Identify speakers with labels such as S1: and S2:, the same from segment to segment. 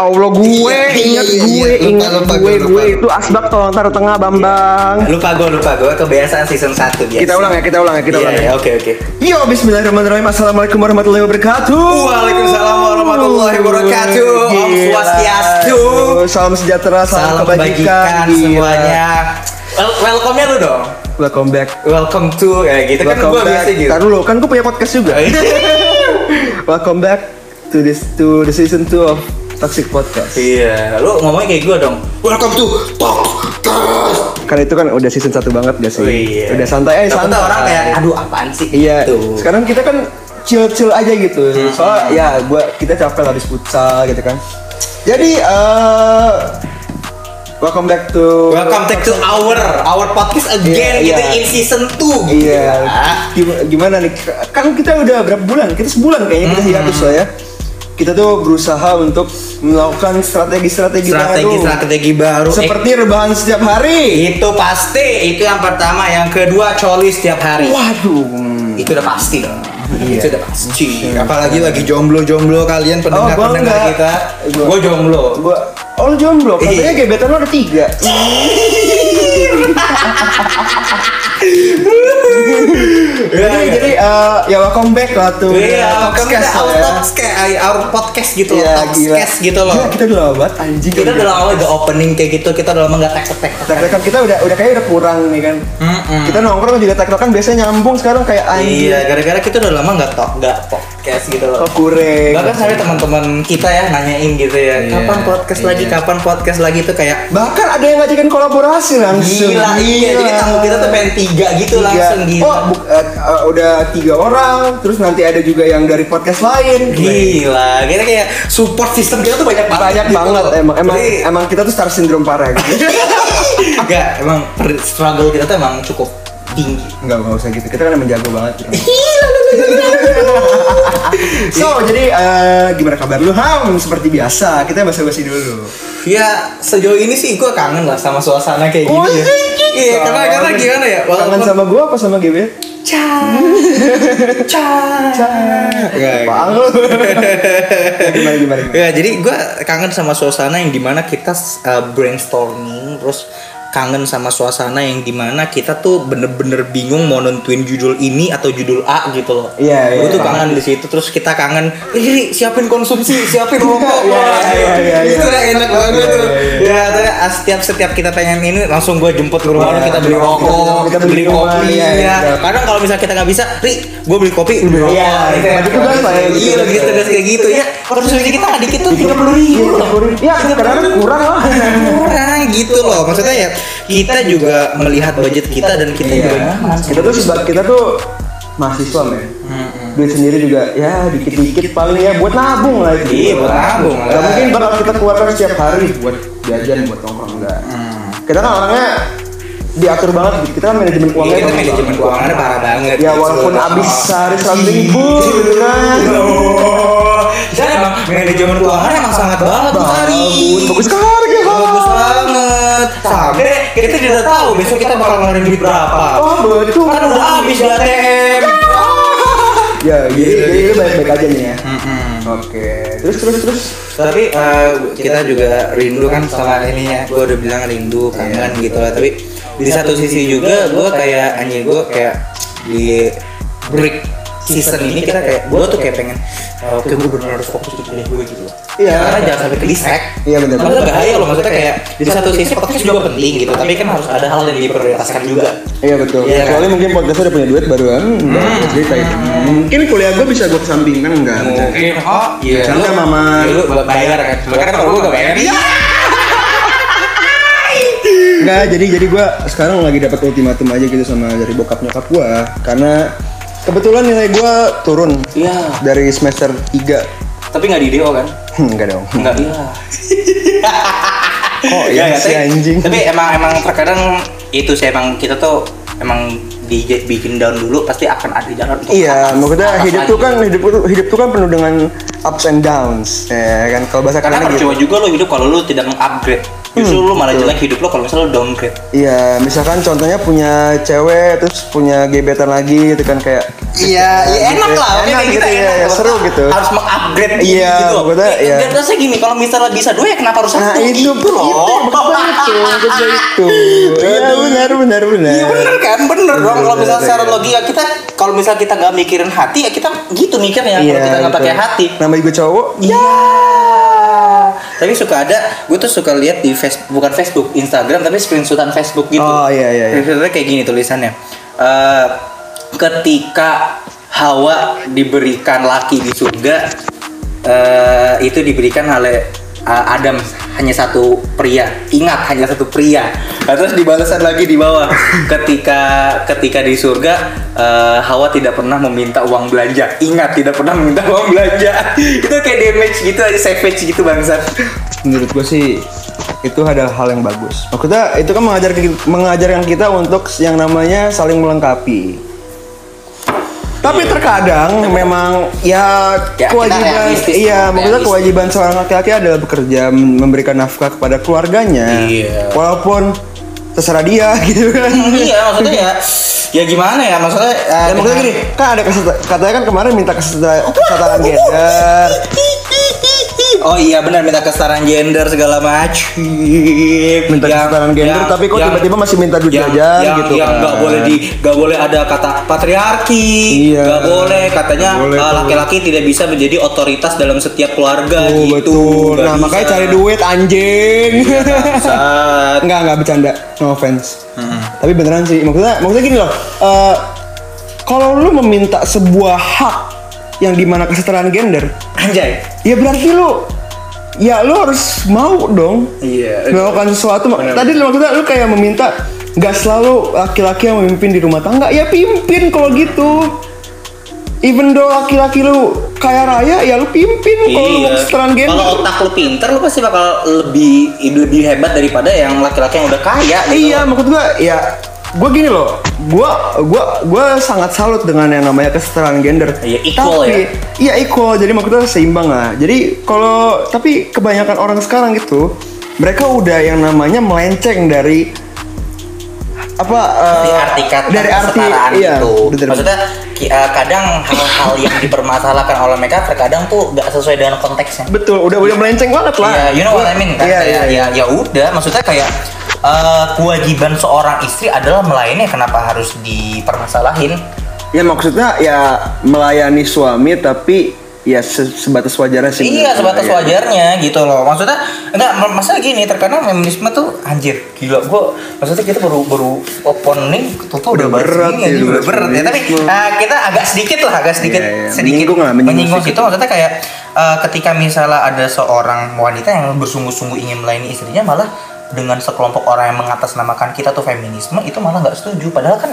S1: Allah gue
S2: Iya,
S1: inget
S2: iya,
S1: gue
S2: iya. Lupa,
S1: gue
S2: lupa,
S1: gue
S2: lupa.
S1: itu asbak tolong taruh tengah Bambang.
S2: Lupa gue, lupa gue kebiasaan season 1 biasa.
S1: Kita ulang ya, kita ulang ya, kita
S2: Iya,
S1: ulang
S2: iya,
S1: ya.
S2: oke oke.
S1: Yo, Bismillahirrahmanirrahim. Assalamualaikum warahmatullahi wabarakatuh.
S2: Waalaikumsalam warahmatullahi wabarakatuh. Om. Swastiastu.
S1: Salam sejahtera, salam,
S2: Salam kebajikan
S1: Gila.
S2: semuanya. Wel welcome-nya lu dong.
S1: Welcome back.
S2: Welcome to kayak gitu kan
S1: Welcome
S2: gue
S1: back.
S2: biasa gitu.
S1: Ntar dulu, kan gue punya podcast juga. Welcome back to this to the season 2 of Toxic Podcast.
S2: Iya, lu ngomongnya kayak gue dong. Welcome to Podcast.
S1: Karena itu kan udah season 1 banget gak sih?
S2: Oh, iya.
S1: Udah santai aja,
S2: Takutnya
S1: santai.
S2: orang kayak aduh apaan sih?
S1: Iya.
S2: Gitu.
S1: Sekarang kita kan chill-chill aja gitu. Soalnya ya gua kita capek habis futsal gitu kan. Jadi eh welcome back to
S2: Welcome back to our our podcast again
S1: Iya,
S2: gitu
S1: iya.
S2: in season 2 gitu.
S1: Iya.
S2: ya.
S1: Gim- Gimana nih? Kan kita udah berapa bulan? Kita sebulan kayaknya kita hiatus lah ya. Kita tuh berusaha untuk melakukan strategi-strategi
S2: Strategi
S1: baru.
S2: strategi baru. Eh,
S1: Seperti rebahan setiap hari.
S2: itu pasti itu yang pertama, yang kedua coli setiap hari.
S1: Waduh.
S2: Itu udah pasti.
S1: Iya.
S2: Itu udah pasti. Apalagi lagi jomblo-jomblo kalian pendengar
S1: gua
S2: pendengar
S1: enggak.
S2: kita. Gue jomblo.
S1: Gua Oh lu jomblo, katanya
S2: Iya.
S1: gebetan lo ada tiga Jadi, jadi eh, ya welcome back lah tuh
S2: Iya, kami udah
S1: lah
S2: our
S1: ya.
S2: podcast, our podcast gitu loh,
S1: Iya, gila.
S2: Talkscast gitu loh.
S1: Gila, kita udah lama banget anjing
S2: Kita udah lama udah opening kayak gitu, kita udah lama nggak tek-tek.
S1: Tektokan kita udah udah kayak udah kurang nih kan. Kita nongkrong juga tektokan biasanya nyambung sekarang kayak anjing
S2: Iya, gara-gara kita udah lama nggak talk, nggak podcast gitu loh.
S1: Oh kurang
S2: Bahkan sampai teman-teman kita ya nanyain gitu ya,
S1: Iya,
S2: kapan podcast lagi,
S1: iya.
S2: kapan podcast lagi tuh kayak
S1: Bahkan ada yang ngajakin kolaborasi langsung
S2: gila, iya. Jadi tamu kita tuh pengen tiga gitu
S1: Tiga.
S2: langsung gila.
S1: Oh, bu- eh, udah tiga orang, terus nanti ada juga yang dari podcast lain.
S2: Gila, kita kayak support system kita tuh banyak banget.
S1: Banyak
S2: gitu
S1: banget
S2: loh.
S1: emang emang
S2: Jadi,
S1: emang kita tuh star syndrome parah gitu.
S2: Enggak, emang struggle kita tuh emang cukup tinggi.
S1: Enggak, enggak usah gitu. Kita kan emang jago banget. Gitu. so, jadi eh, gimana kabar lu? Ham, seperti biasa, kita basa-basi dulu.
S2: Ya sejauh ini sih gue kangen lah sama suasana kayak
S1: Oh,
S2: gini ya.
S1: anjing.
S2: Iya, karena karena gimana ya?
S1: Kangen sama gua apa sama GB?
S2: Ca, ca, Enggak,
S1: Apaan lu? gimana gimana? gimana?
S2: Ya, jadi gue kangen sama suasana yang di mana kita uh, brainstorming, terus kangen sama suasana yang di mana kita tuh bener-bener bingung mau nentuin judul ini atau judul A gitu loh.
S1: Iya, iya.
S2: Gue tuh kangen di situ, terus kita kangen, ih siapin konsumsi, siapin rokok.
S1: Iya,
S2: Wah,
S1: iya, iya, iya.
S2: Itu udah enak banget
S1: Iya,
S2: tuh.
S1: iya, iya.
S2: Ya, setiap setiap kita pengen ini langsung gue jemput ke rumah
S1: Iya,
S2: kita beli rokok,
S1: kita- kita beli
S2: kopi.
S1: iya, iya.
S2: Ya. Kadang kalau misalnya kita nggak bisa, Ri, gue beli kopi, beli rokok.
S1: Iya,
S2: Gitu ya.
S1: gitu kan, ya,
S2: Iya,
S1: gitu.
S2: gitu terus kayak gitu ya. Konsumsi kita nggak dikit tuh tiga puluh ribu loh.
S1: Ya, kadang-kadang kurang lah.
S2: Kurang gitu loh. Maksudnya ya kita juga melihat budget kita dan kita juga nyaman.
S1: Kita tuh sebab kita tuh mahasiswa men. Duit sendiri juga ya dikit-dikit paling ya buat nabung lah itu.
S2: Iya, buat nabung lah.
S1: Gak mungkin bakal kita keluarkan setiap hari buat jajan, buat nongkrong enggak. Kita kan orangnya diatur banget. Kita kan manajemen
S2: Iya,
S1: uangnya
S2: kita
S1: bagus
S2: manajemen keuangannya parah banget.
S1: Ya
S2: gitu.
S1: walaupun habis sehari seratus ribu gitu kan.
S2: Dan emang manajemen keuangan emang sangat banget tuh hari.
S1: Bagus, bagus sekali ya.
S2: Bagus banget. Sampai kita tidak tahu besok kita bakal ngeluarin duit berapa.
S1: Oh betul.
S2: Kan udah habis di ATM.
S1: Ya, jadi jadi baik-baik aja nih ya. Oke. Terus terus terus.
S2: Tapi eh, kita juga rindu kan sama ininya. Gue udah bilang rindu, kangen gitu lah. Tapi di satu sisi juga gue kayak anjing gue kayak di break season ini kita kayak gue tuh kayak pengen eh, oke gue benar harus fokus di kuliah gue gitu loh.
S1: Iya.
S2: Karena jangan sampai ke distract.
S1: Iya, benar.
S2: Maksudnya bahaya loh maksudnya kayak di satu sisi podcast juga penting gitu. Tapi kan harus ada hal yang diprioritaskan juga.
S1: Iya betul.
S2: Iya,
S1: Soalnya
S2: kan?
S1: mungkin podcast udah punya duit baruan. Udah cerita itu. Mungkin kuliah gue bisa gue kesampingkan enggak?
S2: Mungkin oh iya. Lu-
S1: Mama.
S2: iya, lu bayar kan. Mereka kan kalau gue gak bayar. Iya.
S1: Enggak, jadi jadi gue sekarang lagi dapat ultimatum aja gitu sama dari bokap nyokap gue karena kebetulan nilai gue turun
S2: Iya.
S1: dari semester 3
S2: Tapi nggak di DO kan?
S1: Enggak dong.
S2: Enggak. Iya.
S1: Oh iya si
S2: tapi,
S1: anjing.
S2: Tapi emang emang terkadang itu sih emang kita tuh emang di bikin down dulu pasti akan ada jalan untuk
S1: Iya, maksudnya hidup tuh kan hidup tuh hidup tuh kan penuh dengan ups and downs, ya kan. Kalau bahasa
S2: karena
S1: kalian gitu.
S2: percuma juga lo hidup kalau lo tidak mengupgrade Justru lu malah jelek hidup lo kalau misalnya lu downgrade.
S1: Iya, misalkan contohnya punya cewek terus punya gebetan lagi gitu kan kayak
S2: Iya, ya enak lah.
S1: Enak
S2: kayak
S1: gitu,
S2: kita
S1: iya,
S2: enak.
S1: iya, seru gitu.
S2: Harus mengupgrade
S1: Iya,
S2: gitu.
S1: maksudnya, iya.
S2: Dan rasanya gini, kalau misalnya bisa dua ya kenapa harus
S1: Nah
S2: satu?
S1: itu
S2: Gitu
S1: itu
S2: loh.
S1: betul betul itu. Iya benar benar benar.
S2: Iya bener kan, bener dong. Kalau misalnya secara
S1: iya.
S2: logika kita, kalau misalnya kita nggak mikirin hati ya kita gitu mikirnya.
S1: Iya,
S2: kalau kita nggak pakai hati.
S1: Nama gue cowok.
S2: Iya. Tapi suka ada, gue tuh suka lihat di Facebook, bukan Facebook, Instagram, tapi screenshotan Facebook gitu.
S1: Oh, iya, iya, iya.
S2: Kayak gini tulisannya. Eh, ketika Hawa diberikan laki di surga, eh, itu diberikan oleh eh, Adam hanya satu pria. Ingat hanya satu pria. Nah, terus dibalasan lagi di bawah. Ketika ketika di surga eh, Hawa tidak pernah meminta uang belanja. Ingat tidak pernah meminta uang belanja. itu kayak damage gitu aja savage gitu bangsat.
S1: Menurut gue sih itu adalah hal yang bagus. Maksudnya itu kan mengajar mengajarkan kita untuk yang namanya saling melengkapi. Tapi terkadang memang ya,
S2: Ya,
S1: kewajiban iya maksudnya kewajiban seorang laki-laki adalah bekerja mem- memberikan nafkah kepada keluarganya.
S2: Iya.
S1: Walaupun terserah dia gitu kan.
S2: iya maksudnya ya ya gimana ya maksudnya eh,
S1: Ya maksudnya gini, kan ada kesetara, katanya kan kemarin minta kesetara- kesetaraan gender.
S2: Oh iya benar minta kesetaraan gender segala macam.
S1: Minta kesetaraan gender, tapi kok tiba-tiba masih minta duit
S2: yang,
S1: jajan
S2: yang,
S1: gitu
S2: Yang
S1: kan.
S2: nggak boleh di nggak boleh ada kata patriarki.
S1: Iya.
S2: Nggak boleh katanya
S1: Nggak boleh
S2: eh,
S1: tuh.
S2: laki-laki tidak bisa menjadi otoritas dalam setiap keluarga
S1: Oh,
S2: gitu.
S1: betul.
S2: Nggak
S1: Nah,
S2: bisa.
S1: makanya cari duit anjing.
S2: Bangsat.
S1: Enggak, enggak bercanda. No offense. Tapi beneran sih. Maksudnya maksudnya gini loh. eh, kalau lu meminta sebuah hak yang di mana kesetaraan gender,
S2: Anjay.
S1: Ya berarti lu ya lu harus mau dong
S2: Iya.
S1: melakukan sesuatu.
S2: Bener.
S1: Tadi lu maksudnya lu kayak meminta nggak selalu laki-laki yang memimpin di rumah tangga, ya pimpin kalau gitu. Even though laki-laki lu kaya raya, ya lu pimpin kalau lu mau kesetaraan gender.
S2: Iya. Kalau otak lu pinter, lu pasti bakal lebih lebih hebat daripada yang laki-laki yang udah kaya. Gitu.
S1: Iya, maksud gua ya gua gini loh. Gua gua gua sangat salut dengan yang namanya kesetaraan gender.
S2: Iya, equal
S1: tapi,
S2: ya.
S1: Iya, equal. Jadi maksudnya seimbang lah. Jadi kalau tapi kebanyakan orang sekarang itu mereka udah yang namanya melenceng dari apa
S2: dari arti kata
S1: dari arti iya,
S2: itu.
S1: bener.
S2: Maksudnya eh, kadang hal-hal yang dipermasalahkan oleh mereka terkadang tuh nggak sesuai dengan konteksnya.
S1: betul udah udah melenceng banget lah.
S2: Iya, you know what I mean kan?
S1: Iya,
S2: Kayak,
S1: iya, iya.
S2: ya ya udah, maksudnya kayak eh, kewajiban seorang istri adalah melayani kenapa harus dipermasalahin?
S1: Ya maksudnya ya melayani suami tapi ya se- sebatas wajarnya sih.
S2: Iya, sebatas
S1: Iya.
S2: wajarnya gitu loh. Maksudnya enggak ma- masalah gini, terkadang feminisme tuh anjir, gila gua maksudnya kita baru baru opening tuh
S1: Udah berat ya, udah
S2: berat ya. Tapi ah, kita agak sedikit lah, agak sedikit
S1: Iya, iya.
S2: sedikit
S1: Menyinggung lah, menyinggung
S2: menyinggung situ maksudnya kayak eh, ketika misalnya ada seorang wanita yang bersungguh-sungguh ingin melayani istrinya malah dengan sekelompok orang yang mengatasnamakan kita tuh feminisme itu malah nggak setuju padahal kan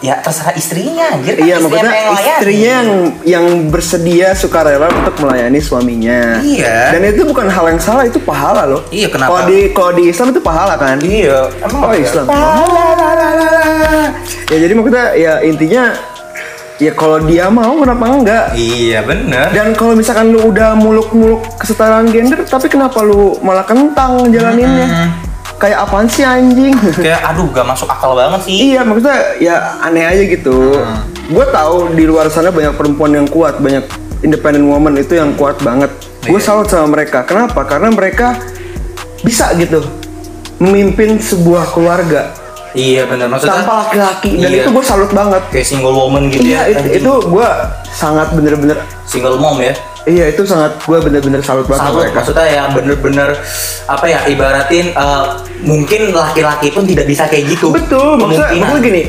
S2: ya terserah istrinya anjir kan
S1: Iya,
S2: istrinya melayani.
S1: istrinya yang yang bersedia sukarela untuk melayani suaminya.
S2: Iya.
S1: Dan itu bukan hal yang salah, itu pahala loh.
S2: Iya, kenapa?
S1: Kalau di kalau di Islam itu pahala kan?
S2: iya emang
S1: Oh? Islam. Ya jadi maksudnya ya intinya ya kalau dia mau kenapa enggak?
S2: iya bener
S1: Dan kalau misalkan lu udah muluk-muluk kesetaraan gender, tapi kenapa lu malah kentang jalaninnya? Kayak apaan sih anjing?
S2: kayak aduh gak masuk akal banget sih
S1: Iya maksudnya ya aneh aja gitu. Gue tahu di luar sana banyak perempuan yang kuat, banyak independent woman itu yang kuat banget. Gue
S2: Iya.
S1: salut sama mereka. Kenapa? Karena mereka bisa gitu memimpin sebuah keluarga
S2: iya bener maksudnya
S1: tanpa laki-laki dan
S2: Iya.
S1: itu gue salut banget.
S2: kayak single woman gitu
S1: Iya
S2: ya
S1: itu,
S2: anjing.
S1: itu gue sangat bener-bener
S2: single mom ya
S1: iya itu sangat gue bener-bener salut banget
S2: salut
S1: mereka.
S2: maksudnya ya bener-bener apa ya ibaratin eh, mungkin laki-laki pun tidak bisa kayak gitu.
S1: Betul, maksudnya, maksudnya gini,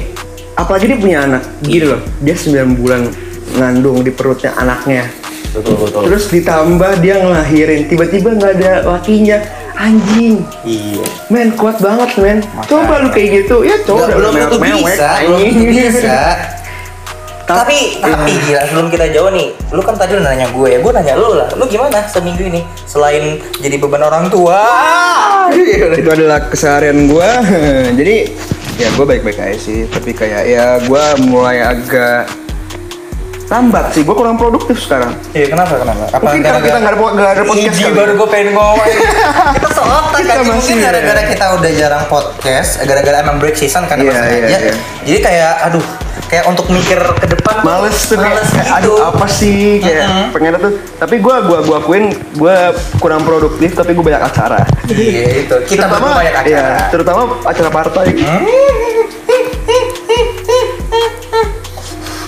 S1: apalagi dia punya anak, gini loh, dia 9 bulan ngandung di perutnya anaknya,
S2: betul betul.
S1: Terus ditambah dia ngelahirin, tiba-tiba nggak ada lakinya, anjing,
S2: iya.
S1: Men kuat banget men, coba lu kayak gitu, ya coba.
S2: Belum tentu bisa belum bisa
S1: Ta-
S2: tapi tapi gila sebelum kita jauh nih lu kan tadi udah nanya gue ya gue nanya lu lah lu gimana seminggu ini selain jadi beban orang tua
S1: itu adalah keseharian gue, jadi ya gue baik-baik aja sih, tapi kayak ya gue mulai agak lambat sih. Gue kurang produktif sekarang.
S2: Iya kenapa kenapa? Apa
S1: Mungkin karena kita nggak ada, nggak ada podcast
S2: Iji
S1: kali.
S2: baru gue pengen ngomong Kita seotak kan Mungkin
S1: ya.
S2: gara-gara kita udah jarang podcast Gara-gara emang break season kan
S1: Iya, iya,
S2: sengaja
S1: iya.
S2: Jadi kayak aduh Kayak untuk mikir ke depan
S1: Males tuh
S2: males
S1: kayak,
S2: gitu.
S1: aduh apa sih kayak
S2: Mm-mm.
S1: pengen tuh. Tapi gue gua gua akuin gue kurang produktif tapi gue banyak acara.
S2: Iya itu Kita baru banyak acara
S1: Iya, terutama acara partai.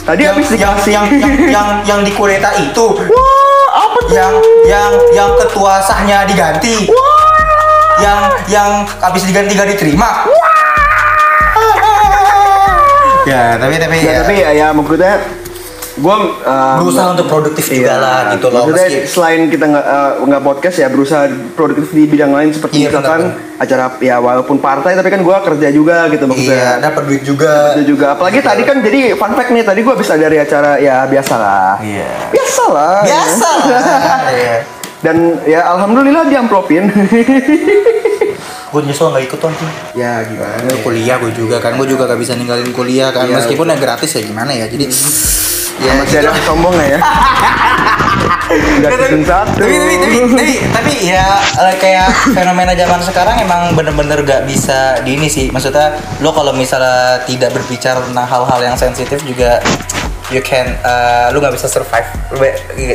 S1: Tadi
S2: yang,
S1: habis
S2: yang,
S1: dikasih
S2: yang, yang, yang, yang di Kureta itu
S1: Wah, apa tuh?
S2: yang yang yang ketua sahnya diganti yang yang habis diganti gak diterima ya tapi tapi
S1: Ya,
S2: ya,
S1: tapi ya, ya maksudnya gue
S2: berusaha untuk produktif juga lah gitu loh
S1: Iya. Maksudnya
S2: meski
S1: selain kita nggak eh, nggak podcast ya berusaha produktif di bidang lain seperti
S2: Iya,
S1: misalkan
S2: benar,
S1: acara ya walaupun partai tapi kan gue kerja juga gitu
S2: iya
S1: maksudnya.
S2: dapat duit juga
S1: Itu juga apalagi tadi kan jadi fun fact nih tadi gue habis dari acara ya biasa lah.
S2: Iya.
S1: Biasa lah.
S2: biasa lah Iya.
S1: Dan ya alhamdulillah diamplopin.
S2: gue nyesel nggak ikut tuh
S1: ya gimana?
S2: Ya, kuliah gue juga kan. Gue juga gak bisa ninggalin kuliah kan.
S1: Iya,
S2: meskipun ya gratis ya gimana ya? Jadi ya
S1: Masih ada sombong nggak ya? Udah
S2: tapi, tapi, tapi, tapi, tapi, tapi ya eh, kayak fenomena zaman sekarang emang bener-bener gak bisa di ini sih. Maksudnya lo kalau misalnya tidak berbicara tentang hal-hal yang sensitif juga you can eh, lo gak bisa survive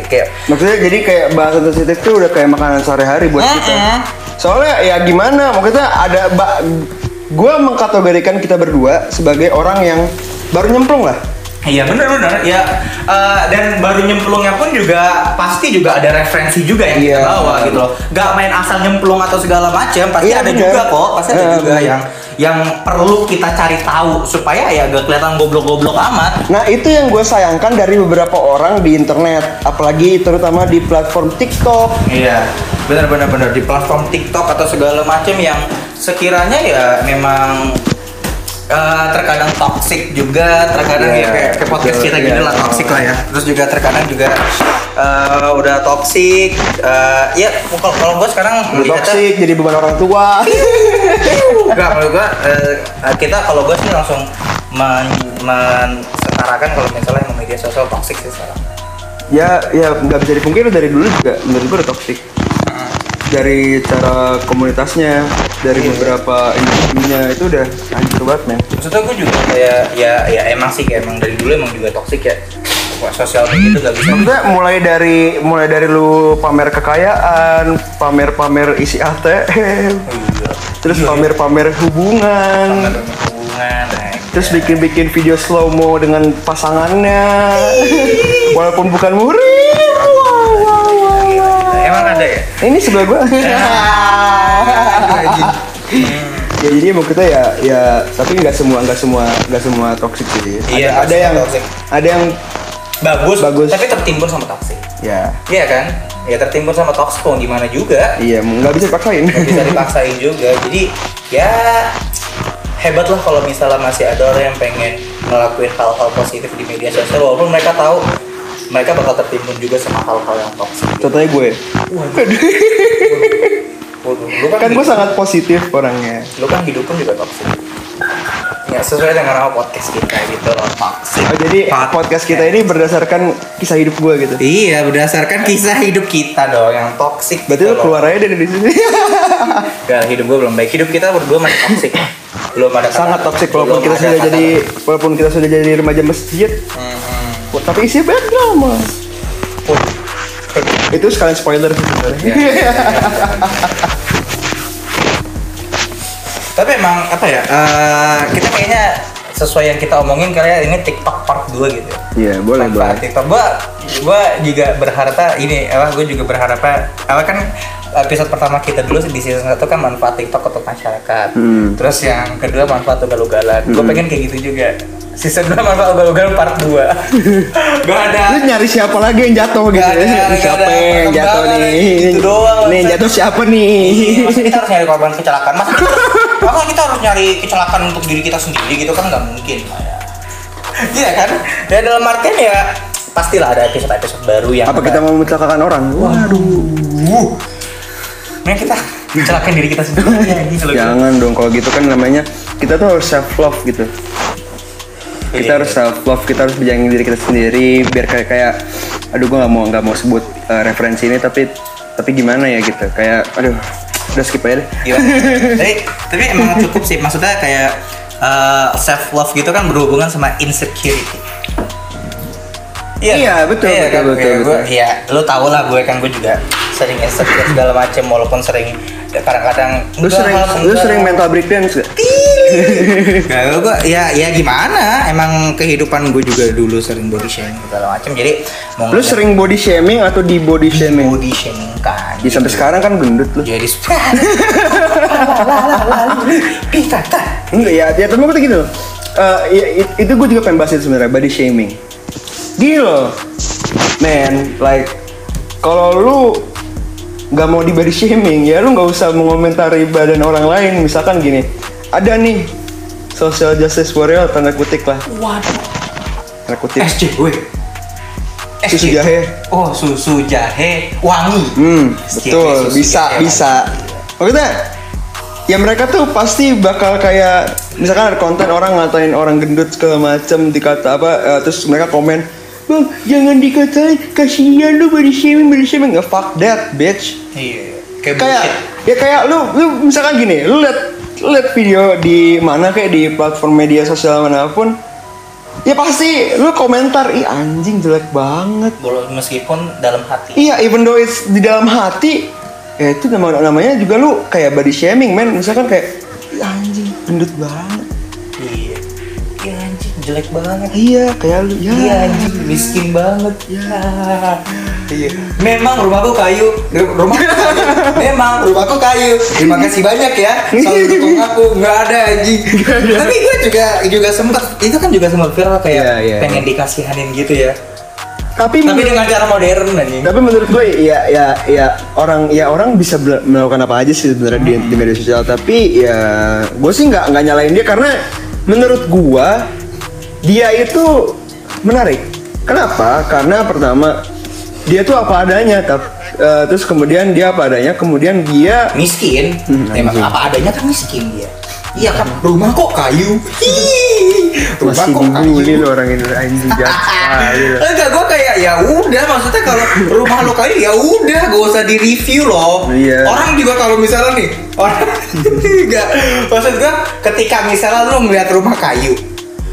S2: kayak
S1: Maksudnya jadi kayak bahasa sensitif tuh udah kayak makanan sehari-hari buat kita. Soalnya ya gimana? Maksudnya ada ba gue mengkategorikan kita berdua sebagai orang yang baru nyemplung lah.
S2: Iya benar-benar ya eh, dan baru nyemplungnya pun juga pasti juga ada referensi juga yang
S1: Iya.
S2: kita bawa gitu loh. Gak main asal nyemplung atau segala macam pasti
S1: Iya,
S2: ada
S1: benar.
S2: juga kok pasti ada
S1: Eh,
S2: juga
S1: benar.
S2: yang yang perlu kita cari tahu supaya ya gak kelihatan goblok-goblok amat.
S1: Nah itu yang gue sayangkan dari beberapa orang di internet, apalagi terutama di platform TikTok.
S2: Iya benar-benar benar di platform TikTok atau segala macam yang sekiranya ya memang eh, terkadang toxic juga terkadang
S1: Iya,
S2: ya kayak, kayak podcast
S1: betul,
S2: kita gini
S1: iya.
S2: lah toxic lah ya terus juga terkadang juga eh, udah toxic eh, ya kalau kalau gue sekarang
S1: Udah toxic, jadi beban orang tua.
S2: Enggak, kalau gua eh, kita kalau gua sih langsung men, mensetarakan kalau misalnya emang media sosial toxic sih sekarang.
S1: ya, ya nggak bisa dipungkiri dari dulu juga menurut gue udah toxic. Dari cara komunitasnya, dari
S2: Iya.
S1: beberapa individunya itu udah hancur banget men.
S2: Maksudnya gua juga kayak ya ya emang sih kayak emang dari dulu emang juga toxic ya. Sosial media itu gak bisa
S1: Maksudnya mulai dari mulai dari lu pamer kekayaan, pamer-pamer isi ATM,
S2: Iya.
S1: terus
S2: Iya,
S1: pamer-pamer hubungan,
S2: Pamer hubungan nah,
S1: terus
S2: ya.
S1: bikin-bikin video slow mo dengan pasangannya, walaupun bukan murid. Wow, wow, wow, wow.
S2: emang ada ya
S1: Ini sebelah gua.
S2: Anjing.
S1: ya jadi emang kita ya ya tapi nggak semua nggak semua nggak semua toxic sih.
S2: Iya,
S1: ada, ada yang
S2: toxic.
S1: ada yang
S2: bagus,
S1: Bagus.
S2: tapi tertimbun sama toxic
S1: ya
S2: iya kan ya tertimbun sama toxic mau gimana juga
S1: iya nggak bisa dipaksain.
S2: nggak bisa dipaksain juga jadi ya hebat lah kalau misalnya masih ada orang yang pengen ngelakuin hal-hal positif di media sosial walaupun mereka tahu mereka bakal tertimbun juga sama hal-hal yang toxic
S1: Contohnya gue,
S2: Waduh, lu kan,
S1: kan gue sangat positif orangnya.
S2: lu kan hidup pun juga toxic ya sesuai dengan nama podcast kita gitu loh toxic
S1: Oh, jadi
S2: Podcast.
S1: podcast kita ini berdasarkan kisah hidup gue gitu.
S2: Iya, berdasarkan kisah hidup kita dong yang toxic.
S1: Berarti
S2: gitu
S1: lu keluar aja dari sini.
S2: Gak, hidup gue belum baik. Hidup kita berdua masih toxic. belum ada
S1: sangat toxic walaupun kita sudah jadi walaupun kita sudah jadi remaja masjid.
S2: Mhm.
S1: Tapi isinya banyak drama.
S2: Waduh.
S1: Itu sekalian spoiler sih sebenarnya.
S2: Ya, ya, ya, ya. Tapi emang apa ya? eh, kita kayaknya sesuai yang kita omongin kali ya ini TikTok part 2 gitu.
S1: Iya, boleh,
S2: Manfaat
S1: boleh.
S2: TikTok. Gua gua juga berharap ini apa gue juga berharap apa kan episode pertama kita dulu di season 1 kan manfaat TikTok untuk masyarakat.
S1: Hmm.
S2: Terus yang kedua manfaat ugal-ugalan. Gue pengen kayak gitu juga. Season 2 manfaat ugal-ugalan part 2. Gak ada
S1: Lu nyari siapa lagi yang jatuh gitu
S2: Gak ada,
S1: ya?
S2: gak
S1: Siapa
S2: ada
S1: yang jatuh nih?
S2: gitu doang,
S1: Nih yang jatuh siapa nih?
S2: Iya, Masa kita harus nyari korban kecelakaan? Masa kita, masa kita harus nyari kecelakaan untuk diri kita sendiri gitu kan nggak mungkin ya. Iya kan? Ya dalam artian ya pastilah ada episode-episode baru yang
S1: Apa kita mau mencelakakan orang? Waduh.
S2: Nah kita kecelakaan diri kita sendiri ya, gitu.
S1: Jangan dong kalau gitu kan namanya kita tuh harus self love gitu. kita
S2: Iya.
S1: harus self love kita harus menyayangi diri kita sendiri biar kayak kayak aduh gue nggak mau nggak mau sebut uh, referensi ini tapi tapi gimana ya gitu kayak aduh udah skip aja deh
S2: Iya. tapi, tapi emang cukup sih maksudnya kayak self love gitu kan berhubungan sama insecurity
S1: Iya, betul, betul,
S2: kan?
S1: betul, betul.
S2: Gue, ya, lu tau lah gue kan gue juga sering insecure segala macem walaupun sering kadang-kadang
S1: lu
S2: enggak,
S1: sering
S2: enggak.
S1: lu sering mental breakdance gak?
S2: Gak, gue ya ya gimana emang kehidupan gue juga dulu sering body shaming segala macem jadi mau
S1: lu sering body shaming atau di body shaming
S2: body shaming kan
S1: ya sampai sekarang kan gendut lu
S2: jadi.
S1: Enggak ya, ya tapi maksudnya gitu loh. Eh, ya, it- itu gue juga pengen bahas itu sebenarnya body shaming. Gini loh, man, like kalau lu nggak mau di body shaming ya lu nggak usah mengomentari badan orang lain. Misalkan gini, ada nih social justice warrior tanda kutip lah,
S2: Waduh.
S1: tanda kutip.
S2: SJW.
S1: Susu jahe.
S2: Oh, susu jahe wangi.
S1: Hmm, betul,
S2: susu
S1: bisa,
S2: jahe
S1: bisa. Maksudnya, ya mereka tuh pasti bakal kayak, misalkan ada konten orang ngatain orang gendut segala macem, dikata apa, eh, terus mereka komen, bang jangan dikatain, kasihan lu body shaming, body shaming, nggak fuck that, bitch.
S2: Iya. Kayak
S1: Kayak, ya kayak lu, lu misalkan gini, lu liat, lu liat video di mana kayak di platform media sosial mana pun, ya pasti lu komentar, ih anjing jelek banget.
S2: Meskipun dalam hati.
S1: Iya, even though it's di dalam hati, ya itu nama namanya juga lu kayak body shaming, men. Misalkan kayak "Ih, anjing gendut banget.
S2: Jelek banget.
S1: Iya, kayak lu. Ya.
S2: Iya anjing miskin banget. Ya. Iya. Memang rumahku kayu. Ru- Rumahku kayu. Memang rumahku kayu. Terima kasih banyak ya. Selalu dukung aku. Nggak ada anjing. Tapi gue juga juga sempet itu kan juga sempat viral kayak
S1: Iya, iya.
S2: pengen dikasihanin gitu ya.
S1: Tapi
S2: Tapi
S1: menurut,
S2: dengan cara modern anjing.
S1: tapi menurut gue ya ya ya orang ya orang bisa melakukan apa aja sih sebenarnya di, di media sosial. Tapi ya gue sih nggak nggak nyalain dia karena menurut gue dia itu menarik. Kenapa? Karena pertama dia tuh apa adanya, tap- eh, terus kemudian dia apa adanya, kemudian dia
S2: miskin.
S1: Hmm,
S2: emang
S1: anjing.
S2: apa adanya kan miskin dia. Iya kan? Rumah kok kayu. Hiii, rumah
S1: masih
S2: kok
S1: dibully
S2: kayu
S1: lo orang ini anjing jahat
S2: enggak gue kayak ya udah maksudnya kalau rumah lo kayu ya udah gak usah di review loh.
S1: Iya.
S2: orang juga kalau misalnya nih orang enggak. Maksud gue ketika misalnya lo ngeliat rumah kayu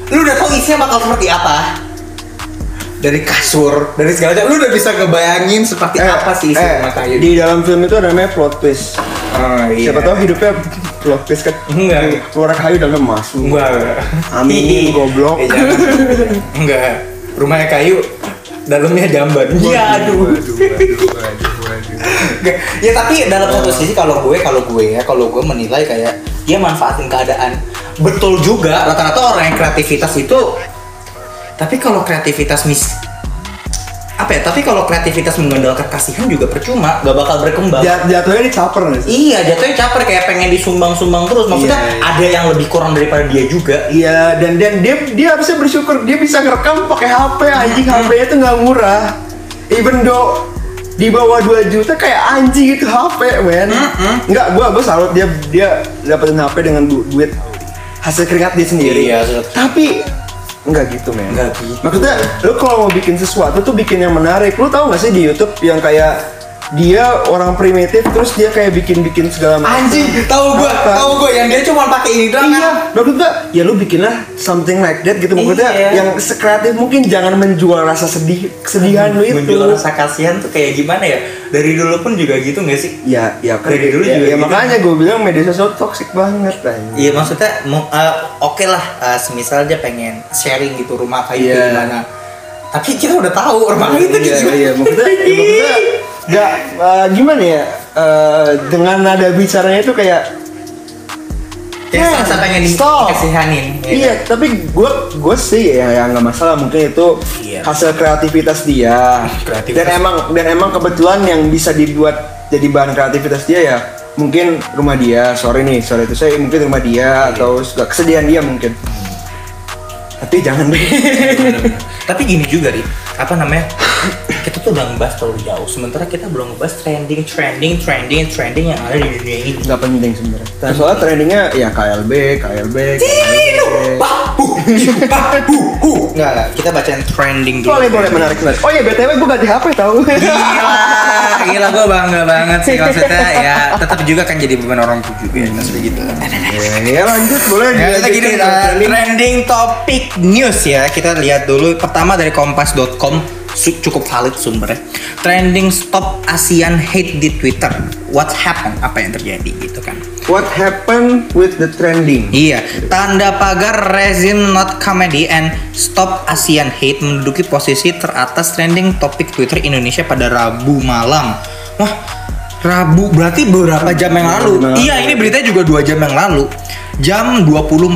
S2: lu udah tahu isinya bakal seperti apa dari kasur dari segala macam lu udah bisa ngebayangin seperti apa sih isi
S1: eh,
S2: rumah kayu
S1: di dalam film itu ada namanya plot twist
S2: oh, iya.
S1: siapa tahu hidupnya plot twist kan
S2: Enggak.
S1: keluar kayu dalam masuk
S2: Enggak.
S1: Amin, goblok.
S2: Eh, enggak. Rumahnya kayu, dalamnya jamban. Iya, aduh. Enggak. Ya tapi dalam satu sisi kalau gue, kalau gue ya, kalau gue menilai kayak dia manfaatin keadaan. Betul juga, rata-rata orang yang kreativitas itu tapi kalau kreativitas mis apa ya? Tapi kalau kreativitas mengandalkan kasihan juga percuma, gak bakal berkembang.
S1: Jat- jatuhnya ini caper nih
S2: Iya, jatuhnya caper kayak pengen disumbang-sumbang terus. Maksudnya
S1: Iya, iya.
S2: ada yang lebih kurang daripada dia juga.
S1: Iya dan dan dia dia bisa bersyukur dia bisa ngerekam pakai HP anjing HP-nya tuh nggak murah even though di bawah 2 juta kayak anjing itu HP men. Nggak gua gua salut dia dia dapetin HP dengan du- duit hasil keringat dia sendiri.
S2: Iya, hasil-
S1: tapi nggak gitu men.
S2: Nggak gitu.
S1: maksudnya lu kalau mau bikin sesuatu tuh bikin yang menarik. Lu tahu nggak sih di YouTube yang kayak dia orang primitif terus dia kayak bikin-bikin segala macam
S2: Anjing, tahu gua,
S1: Apa?
S2: tahu gua yang dia cuma pakai ini doang. kan?
S1: Iya, maksudnya ya lu bikinlah something like that gitu maksudnya
S2: Iya.
S1: yang sekreatif mungkin jangan menjual rasa sedih kesedihan lu itu.
S2: Menjual rasa kasihan tuh kayak gimana ya? Dari dulu pun juga gitu nggak sih?
S1: Ya, ya kan
S2: Dari dulu
S1: ya,
S2: juga
S1: ya
S2: gitu.
S1: makanya gue bilang media sosial toxic banget anjing.
S2: Iya maksudnya eh, oke lah, eh, semisal dia pengen sharing gitu rumah kayu
S1: Iya.
S2: kayak gimana. Tapi kita udah tahu rumah kayu itu
S1: Iya,
S2: gimana.
S1: iya, maksudnya, ya, maksudnya gak eh, gimana ya eh, dengan nada bicaranya itu kayak "Eh,
S2: serasa pengen
S1: stop."
S2: dikasihanin. ya
S1: Iya,
S2: kan?
S1: tapi gue gue sih ya yang nggak masalah mungkin itu
S2: Iya.
S1: hasil kreativitas dia.
S2: Kreativitas.
S1: Dan emang dan emang kebetulan yang bisa dibuat jadi bahan kreativitas dia ya mungkin rumah dia. Sorry nih, sorry itu saya mungkin rumah dia
S2: Iya.
S1: atau kesedihan dia mungkin. Tapi jangan deh.
S2: Tapi gini juga nih, apa namanya? Kita tuh udah ngebahas terlalu jauh, sementara kita belum ngebahas trending, trending, trending, trending yang ada di dunia ini.
S1: Nggak penting sebenarnya. Nah, soalnya trendingnya ya KLB, KLB.
S2: Enggak, enggak. Kita bacain trending dulu.
S1: Boleh, boleh, menarik, menarik. Oh iya, BTW gue ganti HP tau.
S2: Gila, gila gue bangga banget sih maksudnya ya tetap juga kan jadi beban orang tua juga ya maksudnya gitu.
S1: ya lanjut, boleh.
S2: Ya, kita gini, uh,
S1: trending.
S2: topik news ya. Kita lihat dulu pertama dari kompas.com cukup valid sumbernya. Trending stop ASEAN hate di Twitter. What happened? Apa yang terjadi gitu kan?
S1: What happened with the trending?
S2: Iya, tanda pagar resin not comedy and stop ASEAN hate menduduki posisi teratas trending topik Twitter Indonesia pada Rabu malam. Wah, Rabu berarti beberapa jam yang lalu. Iya, ini beritanya juga dua jam yang lalu. Jam 20.45.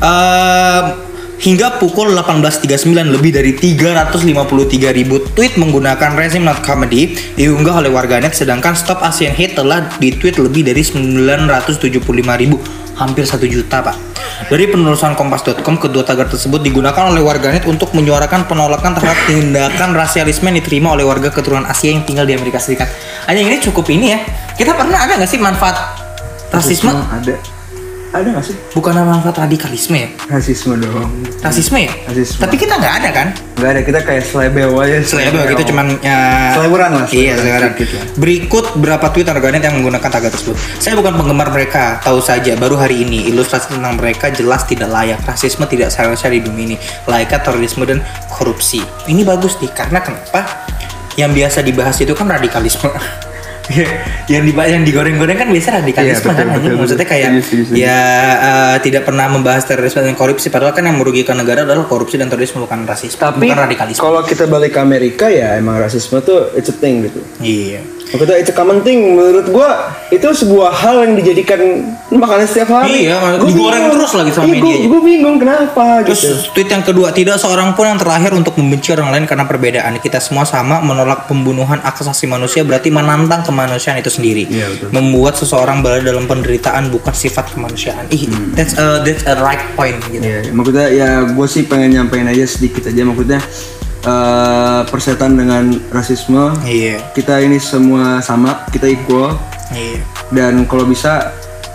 S2: Eh, hingga pukul 18.39 lebih dari 353 ribu tweet menggunakan rezim not comedy diunggah oleh warganet sedangkan stop ASEAN hate telah ditweet lebih dari 975 ribu hampir 1 juta pak. Dari penelusuran kompas.com kedua tagar tersebut digunakan oleh warganet untuk menyuarakan penolakan terhadap tindakan rasialisme yang diterima oleh warga keturunan Asia yang tinggal di Amerika Serikat. Hanya ini cukup ini ya. Kita pernah ada nggak sih manfaat rasisme?
S1: Ada. Ada gak sih?
S2: bukan manfaat radikalisme ya
S1: Rasisme dong.
S2: rasisme ya
S1: Rasisme.
S2: tapi kita nggak ada kan
S1: Gak ada, kita kayak selebel aja.
S2: Selebel gitu cuman ya
S1: Seleburan lah,
S2: Iya,
S1: seleburan lah.
S2: Berikut berapa tweet warganet yang menggunakan tagar tersebut. Saya bukan penggemar mereka, tahu saja baru hari ini ilustrasi tentang mereka jelas tidak layak. Rasisme tidak seharusnya di bumi ini. Layaknya terorisme dan korupsi. Ini bagus nih karena kenapa? Yang biasa dibahas itu kan radikalisme. yang dibahas yang digoreng-goreng kan biasa radikalisme
S1: Iya, betul,
S2: kan hanya
S1: betul,
S2: maksudnya
S1: betul.
S2: kayak
S1: Setuju, setuju, setuju.
S2: ya eh, tidak pernah membahas terorisme dan korupsi padahal kan yang merugikan negara adalah korupsi dan terorisme bukan rasisme
S1: Tapi
S2: bukan radikalisme
S1: kalau kita balik ke Amerika ya emang rasisme tuh it's a thing gitu.
S2: iya
S1: Maksudnya it's a common thing menurut gua itu sebuah hal yang dijadikan makanan setiap hari.
S2: Iya,
S1: Gua
S2: digoreng
S1: bingung.
S2: terus lagi sama
S1: Iya, gua-
S2: medianya.
S1: Gua bingung kenapa
S2: Terus
S1: gitu.
S2: tweet yang kedua, tidak seorang pun yang terakhir untuk membenci orang lain karena perbedaan. Kita semua sama menolak pembunuhan hak asasi manusia berarti menantang kemanusiaan itu sendiri.
S1: Iya, betul.
S2: Membuat seseorang berada dalam penderitaan bukan sifat kemanusiaan. Ih, that's a that's a right point gitu.
S1: Iya, maksudnya ya gue sih pengen nyampein aja sedikit aja maksudnya eh, persetan dengan rasisme.
S2: Iya.
S1: Kita ini semua sama, kita equal
S2: Iya.
S1: dan kalau bisa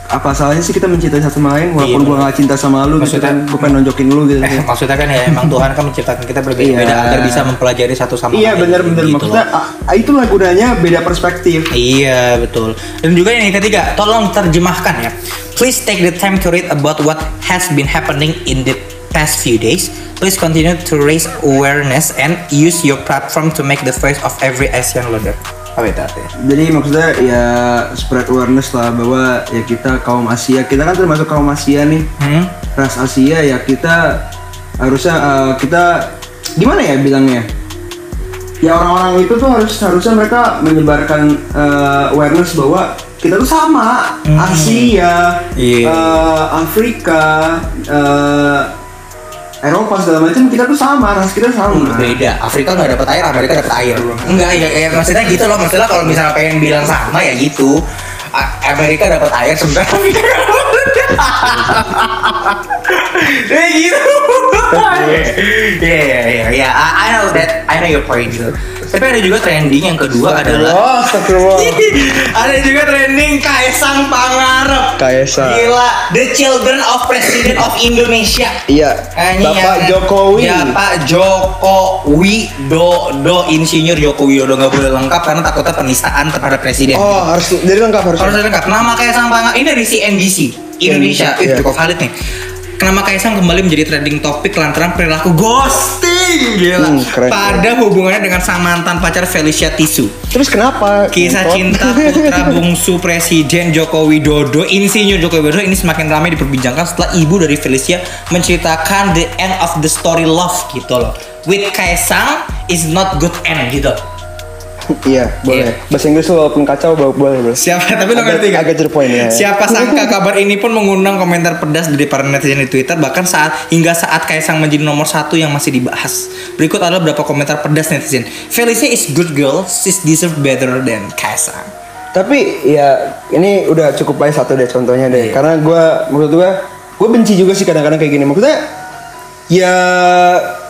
S1: apa salahnya sih kita mencintai satu sama lain walaupun
S2: Iya,
S1: gua gak cinta sama lu gitu kan gue pengen nonjokin lu gitu
S2: Eh, maksudnya kan ya emang Tuhan kan menciptakan kita berbeda-beda
S1: Iya.
S2: agar bisa mempelajari satu sama
S1: iya
S2: lain.
S1: bener-bener
S2: gitu
S1: maksudnya
S2: loh.
S1: ah, itulah gunanya beda perspektif
S2: Iya betul. Dan juga yang ketiga, tolong terjemahkan ya. Please take the time to read about what has been happening in the past few days. Please continue to raise awareness and use your platform to make the voice of every Asian leader. Apa itu artinya?
S1: jadi maksudnya ya spread awareness lah bahwa ya kita kaum Asia kita kan termasuk kaum Asia nih
S2: Hmm?
S1: ras Asia ya kita harusnya eh, kita gimana ya bilangnya ya orang-orang itu tuh harus harusnya mereka menyebarkan eh, awareness bahwa kita tuh sama Asia
S2: Iya.
S1: eh, Afrika eh, Eropa segala macam kita tuh sama ras kita sama
S2: Beda. Afrika nggak dapat air, Amerika dapat air. Enggak, ya, ya maksudnya gitu loh. Maksudnya kalau misalnya pengen bilang sama ya gitu. Amerika dapat air sebenarnya Afrika. Ya gitu. Iya, iya, iya, iya. I I know that. I know your point gitu. Tapi ada juga trending yang kedua adalah
S1: Oh, astagfirullah.
S2: ada juga trending Kaisang Pangarep.
S1: Kaisang.
S2: Gila, the children of President of Indonesia.
S1: Iya, Bapak
S2: yang-
S1: Jokowi.
S2: Ya Pak Jokowi Dodo Insinyur Joko Widodo nggak boleh lengkap karena takutnya penistaan terhadap presiden.
S1: Oh, harus jadi lengkap harus.
S2: Harus lengkap. Nama Kaisang Pangarep ini dari CNBC Indonesia.
S1: Iya.
S2: Ih, cukup valid nih. Nama Kaisang kembali menjadi trending topik lantaran perilaku ghosting gila
S1: Hmm, keren,
S2: pada hubungannya dengan sang mantan pacar Felicia Tisu.
S1: Terus kenapa?
S2: Kisah
S1: Ngentot?
S2: cinta putra bungsu Presiden Joko Widodo, Insinyur Joko Widodo ini semakin ramai diperbincangkan setelah ibu dari Felicia menceritakan the end of the story love gitu loh. With Kaisang is not good end gitu.
S1: Iya, boleh. Bahasa Inggris walaupun kacau bo- boleh, boleh.
S2: Siapa tapi lo ngerti kan?
S1: agak point, ya.
S2: Siapa sangka kabar ini pun mengundang komentar pedas dari para netizen di Twitter bahkan saat hingga saat Kaisang menjadi nomor satu yang masih dibahas. Berikut adalah beberapa komentar pedas netizen. Felicia is good girl, she's deserve better than Kaisang.
S1: Tapi ya ini udah cukup baik satu deh contohnya deh.
S2: Iya.
S1: Karena gua menurut gua gue benci juga sih kadang-kadang kayak gini. Maksudnya ya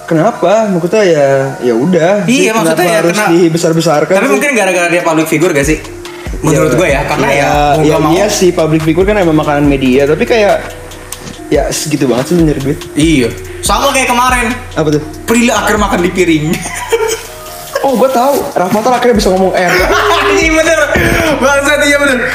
S1: kenapa? Maksudnya ya ya udah.
S2: Iya, maksudnya ya
S1: harus
S2: kena-
S1: dibesar-besarkan.
S2: Tapi
S1: sih?
S2: mungkin gara-gara dia public figure gak sih? Menurut gue ya, karena ya,
S1: ya,
S2: mau.
S1: iya sih public figure kan emang makanan media, tapi kayak Ya segitu banget sih nyari duit.
S2: Iya. Sama kayak kemarin.
S1: Apa tuh?
S2: Prilly akhir makan di piring.
S1: Oh gue tahu. Rahmatul akhirnya bisa ngomong R.
S2: Iya bener.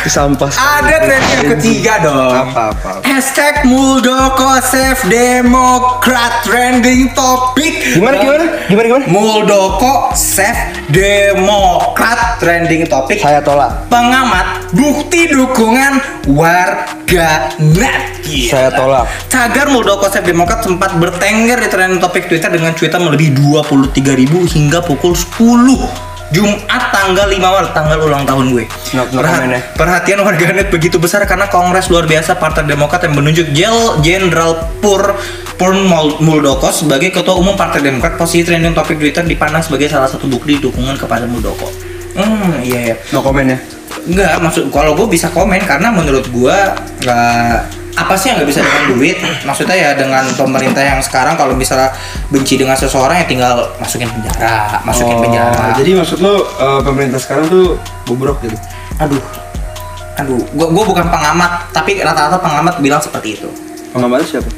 S1: Sampah.
S2: Ada tren yang ketiga dong.
S1: Apa apa.
S2: Hashtag Muldoko Save Demokrat Trending Topic
S1: Gimana gimana? Gimana gimana?
S2: Muldoko Save Demokrat Trending Topic
S1: Saya tolak.
S2: Pengamat bukti dukungan warga net Gila.
S1: Saya tolak.
S2: Tagar Muldoko Save Demokrat sempat bertengger di trending topik Twitter dengan cuitan melebihi 23.000 hingga pukul 10 Jumat tanggal 5 Maret, tanggal ulang tahun gue.
S1: No- no
S2: Perha-
S1: comment ya.
S2: perhatian warganet begitu besar karena Kongres luar biasa Partai Demokrat yang menunjuk Jel Jenderal Pur Purn Mul- Muldoko sebagai Ketua Umum Partai Demokrat. Posisi trending topik Twitter dipandang sebagai salah satu bukti dukungan kepada Muldoko. Hmm, iya ya.
S1: No komen ya.
S2: Enggak, maksud kalau gue bisa komen karena menurut gue nggak apa sih yang nggak bisa dengan duit? Maksudnya ya dengan pemerintah yang sekarang kalau misalnya benci dengan seseorang ya tinggal masukin penjara, masukin penjara.
S1: Oh, Jadi maksud lu eh, pemerintah sekarang tuh bobrok gitu.
S2: aduh, aduh, gue gue bukan pengamat, tapi rata-rata pengamat bilang seperti itu.
S1: Pengamat siapa?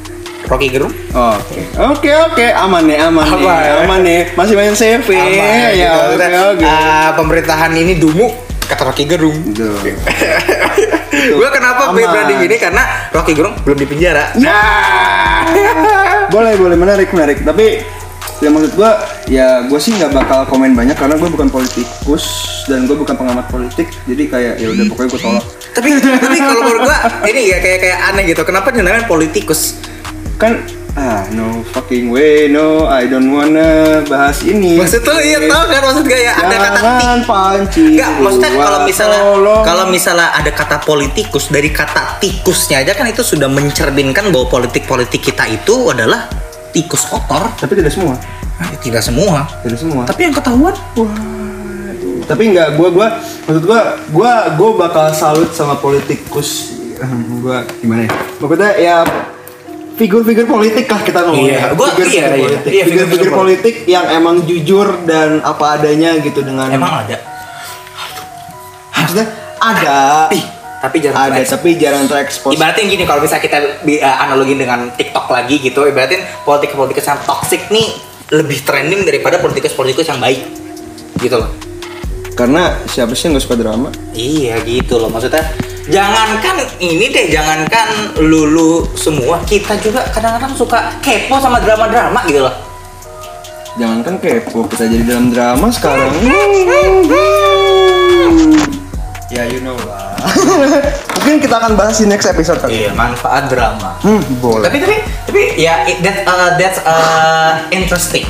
S2: Rocky Gerung?
S1: Oh, Oke, oke, oke, aman nih, aman nih,
S2: ya?
S1: aman nih, masih main CV,
S2: Aman,
S1: ya,
S2: gitu.
S1: oke, oke.
S2: Ah, pemerintahan ini dungu kata Rocky Gerung. gue kenapa
S1: Aman.
S2: branding ini karena Rocky Gerung belum di penjara.
S1: Nah, boleh, boleh, menarik, menarik. Tapi ya maksud gua, ya gue sih nggak bakal komen banyak karena gue bukan politikus dan gue bukan pengamat politik. Jadi kayak ya udah pokoknya gue tolak.
S2: tapi tapi kalau menurut gua ini ya kayak kayak aneh gitu kenapa dinamain politikus
S1: Kan ah no fucking way, no, I don't wanna bahas ini.
S2: maksud tuh iya tau kan maksud gak ya ada kata
S1: Jangan pancing.
S2: Enggak, maksudnya kalau misalnya kalau misalnya ada kata politikus dari kata tikusnya aja kan itu sudah mencerminkan bahwa politik-politik kita itu adalah tikus kotor.
S1: tapi tidak semua,
S2: Ah, tidak semua.
S1: tidak semua.
S2: Tapi yang ketahuan
S1: tapi nggak gua gua maksud gua gua gua bakal salut sama politikus gua gimana ya maksudnya ya figur-figur politik lah kita ngomong
S2: Iya, gua-
S1: figur-figur
S2: iya, iya.
S1: politik
S2: Iya,
S1: figur-figur politik yang emang jujur dan apa adanya gitu dengan
S2: emang ada.
S1: maksudnya ada
S2: Tapi tapi jarang
S1: ada
S2: terekspos.
S1: tapi jarang terekspos
S2: Ibaratin gini kalau bisa kita uh, analogin dengan TikTok lagi gitu, ibaratin politikus-politikus yang toxic nih lebih trending daripada politikus-politikus yang baik. Gitu loh.
S1: karena siapa sih yang nggak suka drama
S2: Iya gitu loh maksudnya jangankan ini deh jangankan lulu semua kita juga kadang-kadang suka kepo sama drama-drama gitu loh.
S1: Jangankan kepo kita jadi dalam drama sekarang. Ya you know lah. Mungkin kita akan bahas di next episode kali.
S2: Iya manfaat drama.
S1: Hmm boleh.
S2: Tapi tapi tapi ya it- that uh, that's uh, interesting.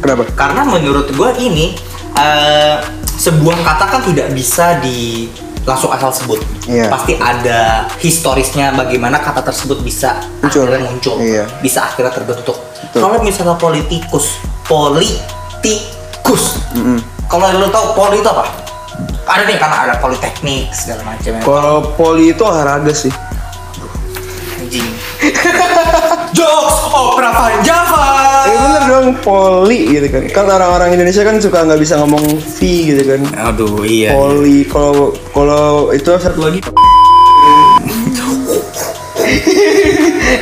S1: Kenapa?
S2: Karena menurut gua ini uh, sebuah kata kan tidak bisa di langsung asal sebut
S1: Iya.
S2: pasti ada historisnya bagaimana kata tersebut bisa
S1: Muncul.
S2: akhirnya muncul
S1: Iya.
S2: bisa akhirnya terbentuk
S1: Betul.
S2: kalau misalnya politikus politikus
S1: Mm-mm.
S2: kalau lo tahu poli itu apa ada nih karena ada politeknik segala macam ya.
S1: Kalau poli itu olahraga sih.
S2: Anjing jokes opera Van Java
S1: Eh bener dong poli gitu kan. Kan orang-orang Indonesia kan suka nggak bisa ngomong V gitu kan.
S2: aduh iya
S1: Poli kalau kalau itu satu lagi.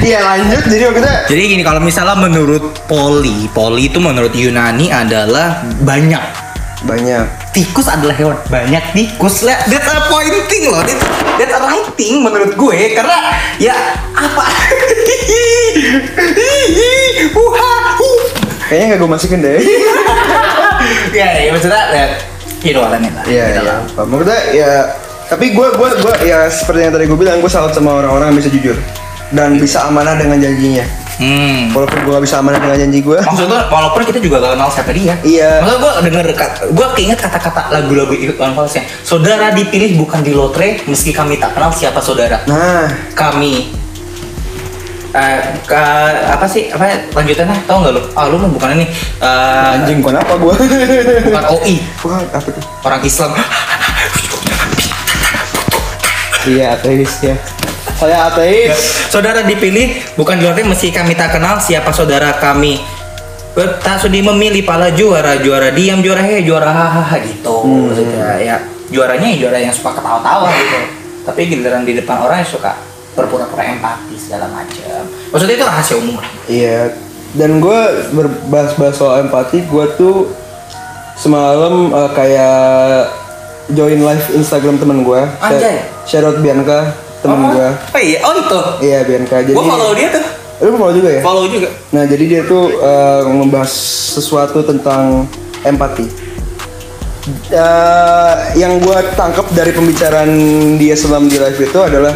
S1: Iya lanjut jadi kita
S2: Jadi gini kalau misalnya menurut Poli, Poli itu menurut Yunani adalah banyak.
S1: Banyak.
S2: Tikus adalah hewan banyak tikus lah. That's a pointing loh. That's, that's a writing menurut gue karena ya apa? Uha.
S1: Kayaknya nggak gue masukin deh.
S2: ya, ya maksudnya ya, you know what I mean lah. Lah.
S1: Pak. Maksudnya ya tapi gue gue gue ya seperti yang tadi gue bilang gue salut sama orang-orang yang bisa jujur dan bisa amanah dengan janjinya.
S2: Hmm.
S1: Walaupun gue gak bisa amanah dengan janji gue.
S2: Maksudnya walaupun kita juga gak kenal siapa dia
S1: Iya.
S2: Maksudnya gue denger, gue keinget kata-kata lagu-lagu Iwan Fals yang Saudara dipilih bukan di lotre meski kami tak kenal siapa saudara
S1: Nah,
S2: kami eh ke, apa sih apa lanjutannya tau nggak lu ah lu mah bukan ini Eh,
S1: anjing kon apa gue?
S2: bukan OI
S1: Wah, apa tuh?
S2: orang Islam
S1: Iya, ateis ya. Saya ateis.
S2: saudara dipilih bukan di lotre meski kami tak kenal siapa saudara kami Ber- tak sudi memilih pala juara juara diam juara he juara hahaha gitu
S1: Hmm.
S2: maksudnya ya juaranya ya juara yang suka ketawa-tawa gitu tapi giliran di depan orang yang suka berpura-pura empati segala macam maksudnya itu rahasia umum
S1: Iya. Dan gue berbahas-bahas soal empati, gue tuh semalam eh, kayak join live Instagram temen gue.
S2: Anjay.
S1: Shout out Bianca, temen
S2: oh,
S1: gue.
S2: oh iya oh itu
S1: Iya Bianca. Jadi
S2: gue follow dia tuh
S1: Lu follow juga ya?
S2: follow juga
S1: Nah jadi dia tuh eh, membahas sesuatu tentang empati. Eh, yang gue tangkap dari pembicaraan dia selama di live itu adalah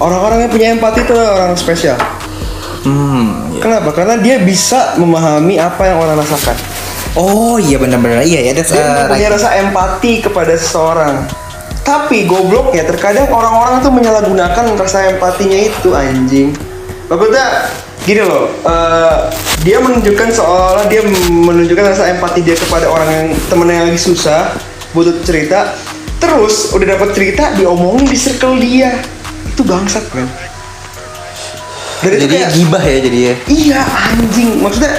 S1: orang-orang yang punya empati itu orang spesial.
S2: hmm
S1: Kenapa? Karena dia bisa memahami apa yang orang rasakan.
S2: oh iya benar-benar iya ya that's
S1: Dia
S2: uh,
S1: punya
S2: right.
S1: rasa empati kepada seseorang. Tapi gobloknya terkadang orang-orang tuh menyalahgunakan rasa empatinya itu anjing. Maksudnya gini loh, eh, dia menunjukkan seolah dia menunjukkan rasa empati dia kepada orang yang temennya yang lagi susah, butuh cerita. Terus udah dapat cerita diomongin di circle dia. Itu bangsat kan. Dan itu
S2: jadi
S1: kayak-
S2: gibah ya jadi ya
S1: Iya anjing, maksudnya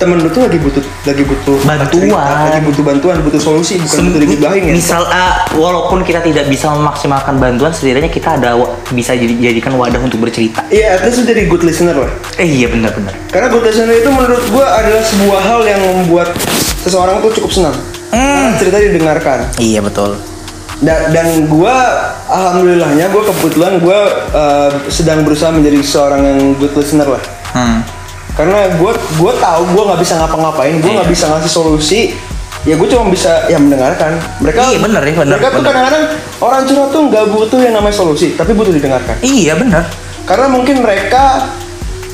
S1: temen lu tuh lagi butuh lagi butuh
S3: Bantuan.
S1: cerita, lagi butuh bantuan, butuh solusi, bukan
S3: Sem-
S1: butuh digibahin ya.
S3: misal ah, walaupun kita tidak bisa memaksimalkan bantuan setidaknya kita ada bisa jadi jadikan wadah untuk bercerita
S1: Iya, at least jadi good listener lah.
S3: eh iya benar-benar
S1: Karena good listener itu menurut gua adalah sebuah hal yang membuat seseorang tuh cukup senang. Karena cerita didengarkan.
S2: iya betul
S1: Dan, dan gua alhamdulillahnya gua kebetulan gua eh, sedang berusaha menjadi seorang yang good listener lah.
S2: hmm.
S1: Karena gue gue tahu gue nggak bisa ngapa-ngapain gue nggak
S2: Iya.
S1: bisa ngasih solusi. Ya gue cuma bisa ya mendengarkan. Mereka
S2: Iya, bener ya, bener,
S1: mereka tuh
S2: bener.
S1: kadang-kadang orang curhat tuh nggak butuh yang namanya solusi tapi butuh didengarkan.
S2: Iya benar
S1: karena mungkin mereka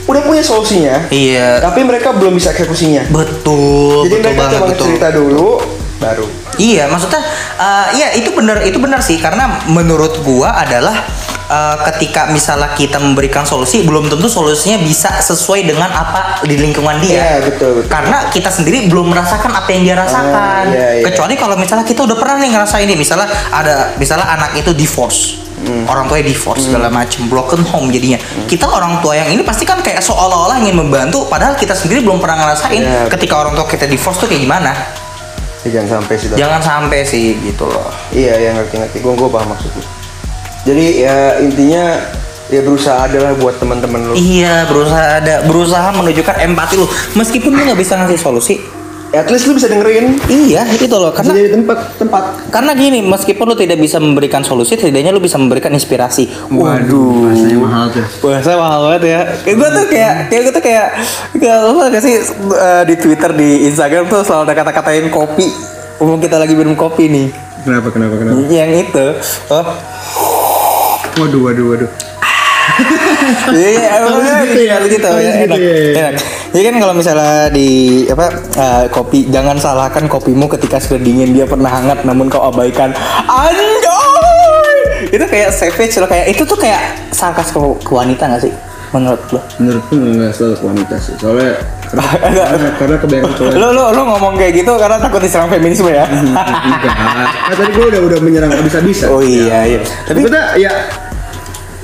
S1: udah punya solusinya
S2: iya.
S1: tapi mereka belum bisa eksekusinya.
S2: Betul
S1: jadi
S2: betul
S1: mereka
S2: banget betul.
S1: cerita dulu baru.
S2: Iya, maksudnya uh, iya itu benar itu benar sih. Karena menurut gua adalah uh, ketika misalnya kita memberikan solusi belum tentu solusinya bisa sesuai dengan apa di lingkungan dia.
S1: Iya, betul, betul.
S2: Karena kita sendiri belum merasakan apa yang dia rasakan.
S1: Ah, iya, iya.
S2: Kecuali kalau misalnya kita udah pernah nih ngerasain ini, misalnya ada misalnya anak itu divorce.
S1: Hmm.
S2: Orang tuanya divorce segala macem broken home jadinya. Kita orang tua yang ini pasti kan kayak seolah-olah ingin membantu padahal kita sendiri belum pernah ngerasain
S1: Iya.
S2: ketika orang tua kita divorce tuh kayak gimana.
S1: ya, jangan sampai sih.
S2: Jangan sampai sih gitu loh.
S1: iya ya ngerti-ngerti gue gue paham maksud lu jadi ya intinya ya berusaha adalah buat teman-teman lu
S2: Iya, berusaha ada berusaha menunjukkan empati lu. Meskipun lu nggak bisa ngasih solusi.
S1: at least lu bisa dengerin
S2: Iya, itu loh.
S1: bisa
S2: Karena
S1: jadi tempat tempat
S2: karena gini, meskipun lu tidak bisa memberikan solusi, setidaknya lu bisa memberikan inspirasi.
S1: Waduh, bahasanya mahal tuh.
S2: Bahasa mahal banget ya. Kayak gue tuh kayak kayak gue tuh kayak kayak lu gak sih eh, di Twitter di Instagram tuh selalu ada kata-katain kopi. Umum kita lagi minum kopi nih.
S1: Kenapa, kenapa, kenapa?
S2: Yang itu. Oh,
S1: Waduh, waduh, waduh.
S2: Iya, iya, emang
S1: Harus
S2: enak
S1: gitu ya?
S2: harus gitu, ya, enak,
S1: ya?
S2: enak. Jadi kan kalau misalnya di apa eh, kopi, jangan salahkan kopimu ketika sudah dingin dia pernah hangat namun kau abaikan. Anjay! Itu kayak savage loh, kayak itu tuh kayak sarkas ke, ke wanita gak sih? Menurut lo?
S1: Menurutku nggak selalu ke wanita sih. Soalnya karena, karena, karena kebanyakan cowok
S2: Lo, lo, lo ngomong kayak gitu karena takut diserang feminisme ya?
S1: enggak. Nah, tadi gue udah udah menyerang bisa-bisa.
S2: oh iya, iya.
S1: Tapi kita ya